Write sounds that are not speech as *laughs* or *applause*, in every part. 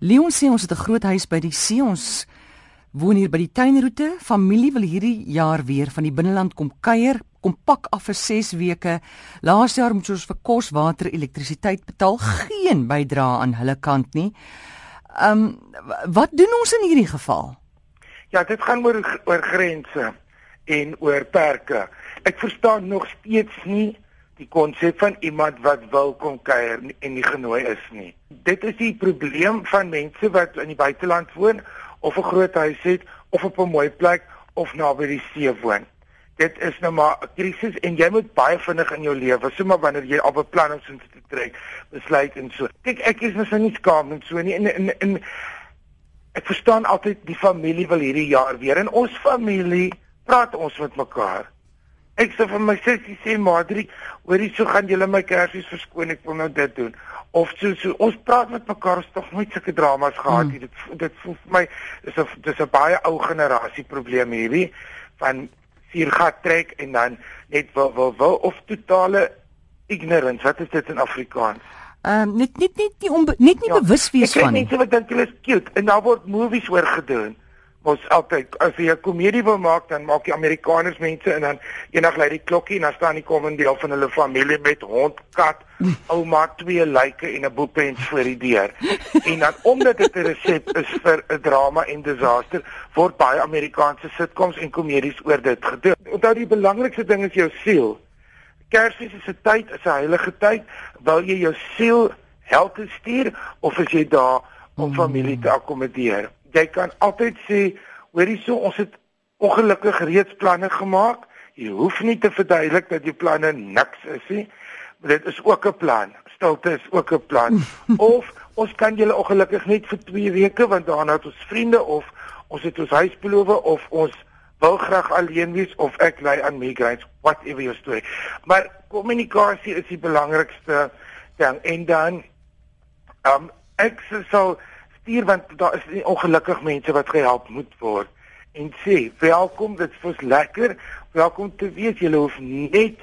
Leon sê ons het 'n groot huis by die see. Ons woon hier by die tuinroete. Familie wil hierdie jaar weer van die binneland kom kuier, kom pak af vir 6 weke. Laas jaar moes ons vir kos, water, elektrisiteit betaal, geen bydrae aan hulle kant nie. Ehm um, wat doen ons in hierdie geval? Ja, dit gaan oor oor grense en oor perke. Ek verstaan nog steeds nie die konsep van iemand wat wil kom kuier en nie genooi is nie. Dit is die probleem van mense wat in die buiteland woon of 'n groot huis het of op 'n mooi plek of naby die see woon. Dit is nou maar 'n krisis en jy moet baie vinnig in jou lewe, sommer wanneer jy al beplan om sin te trek, besluit en so. Kyk, ek is mos nou nie skaam en so nie en en en ek verstaan altyd die familie wil hierdie jaar weer en ons familie praat ons met mekaar. Ek sê vir my sussie sê Madri, hoorie so gaan julle my kersies verskoon, ek wil nou dit doen. Of so so ons praat met mekaar, ons tog nooit sulke dramas gehad nie. Hmm. Dit dit voel vir my is 'n dis 'n baie ou generasie probleem hierdie van vier gat trek en dan net wil wil wil of totale ignorance. Wat is dit in Afrikaans? Ehm um, net net net nie onbe, net nie ja, bewus wees van nie. Ek sê net wat dink hulle is cute en daar word movies oor gedoen ons altyd as jy 'n komedie wil maak dan maak die Amerikaners mense en dan eendag lei die klokkie en dan staan die kom deel van hulle familie met hond, kat, *laughs* ouma, twee lyke en 'n boekpens voor die deur. En dan omdat dit 'n resep is vir 'n drama en disaster, word baie Amerikaanse sitcoms en komedies oor dit gedoen. Onthou die belangrikste ding is jou siel. Kersfees is 'n tyd, is 'n heilige tyd. Wil jy jou siel help stuur of is jy daar om familie te akkommodeer? Jy kan altyd sê hoorie so ons het ongelukkig reeds planne gemaak. Jy hoef nie te verduidelik dat jou planne niks is nie. Maar dit is ook 'n plan. Stilte is ook 'n plan. *laughs* of ons kan julle ongelukkig net vir 2 weke want daarna het ons vriende of ons het ons huis beloof of ons wil graag alleen wees of ek lei aan migraines whatever your story. Maar kommunikasie is die belangrikste ding en dan ehm um, ek sal stuur want daar is ongelukkig mense wat gehelp moet word. En sê welkom dit is lekker welkom te weet julle hoef net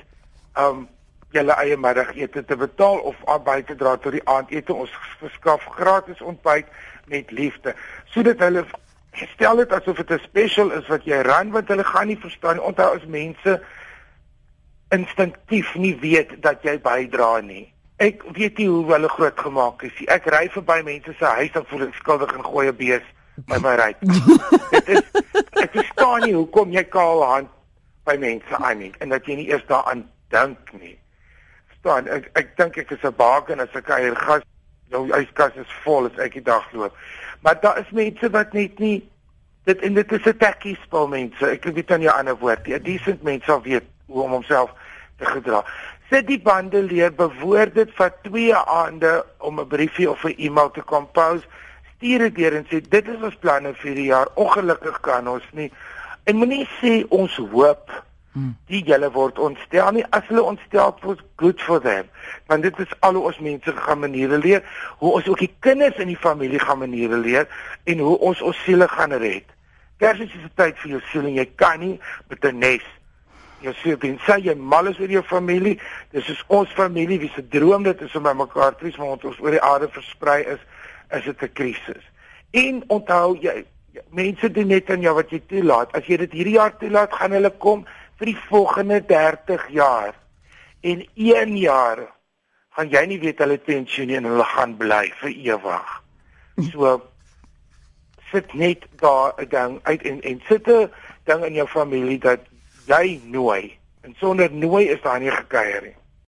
um julle eie middagete te betaal of by te dra tot die aandete. Ons verskaf gratis ontbyt met liefde. Sodat hulle stel dit asof dit 'n special is wat jy ran want hulle gaan nie verstaan. Onthou as mense instinktief nie weet dat jy bydra nie Ek weet nie hoe hulle groot gemaak is nie. Ek ry verby mense se huis en voel ek skuldig en gooi 'n bees by my ry. *laughs* Dit is ek verstaan nie hoekom jy kaal hand by mense aan nie en dat jy nie eers daaraan dink nie. Verstaan? Ek ek dink ek is 'n baken as ek hier gas jou yskas is vol as ek die dag loop. Maar daar is mense wat net nie dit en dit is 'n tekkie spel mense. Ek weet dan 'n ander woord nie. 'n Decent mens sal weet hoe om homself te gedra sit die bande leer bewoord dit vir 2 aande om 'n briefie of 'n e-mail te compose stuur dit deur en sê dit is ons planne vir die jaar. Ongelukkig kan ons nie. En moenie sê ons hoop hmm. die julle word ontstel nie. As hulle ontstel word good for them. Want dit is al hoe ons mense gaan maniere leer hoe ons ook die kinders in die familie gaan maniere leer en hoe ons ons siele gaan red. Kersfees is 'n tyd vir jou siel en jy kan nie met 'n nes sê dit sê jy mal is oor jou familie. Dis is ons familie wie se droom dit is om by mekaar te wees maar ons oor die aarde versprei is is dit 'n krisis. En onthou jy mense doen net aan jou wat jy toelaat. As jy dit hierdie jaar toelaat gaan hulle kom vir die volgende 30 jaar. En 1 jaar gaan jy nie weet hulle pensioen en hulle gaan bly vir ewig. So sit net daar 'n ding uit en en sit 'n ding in jou familie dat jy nooi. En sonder nooi is daar nie gekuier nie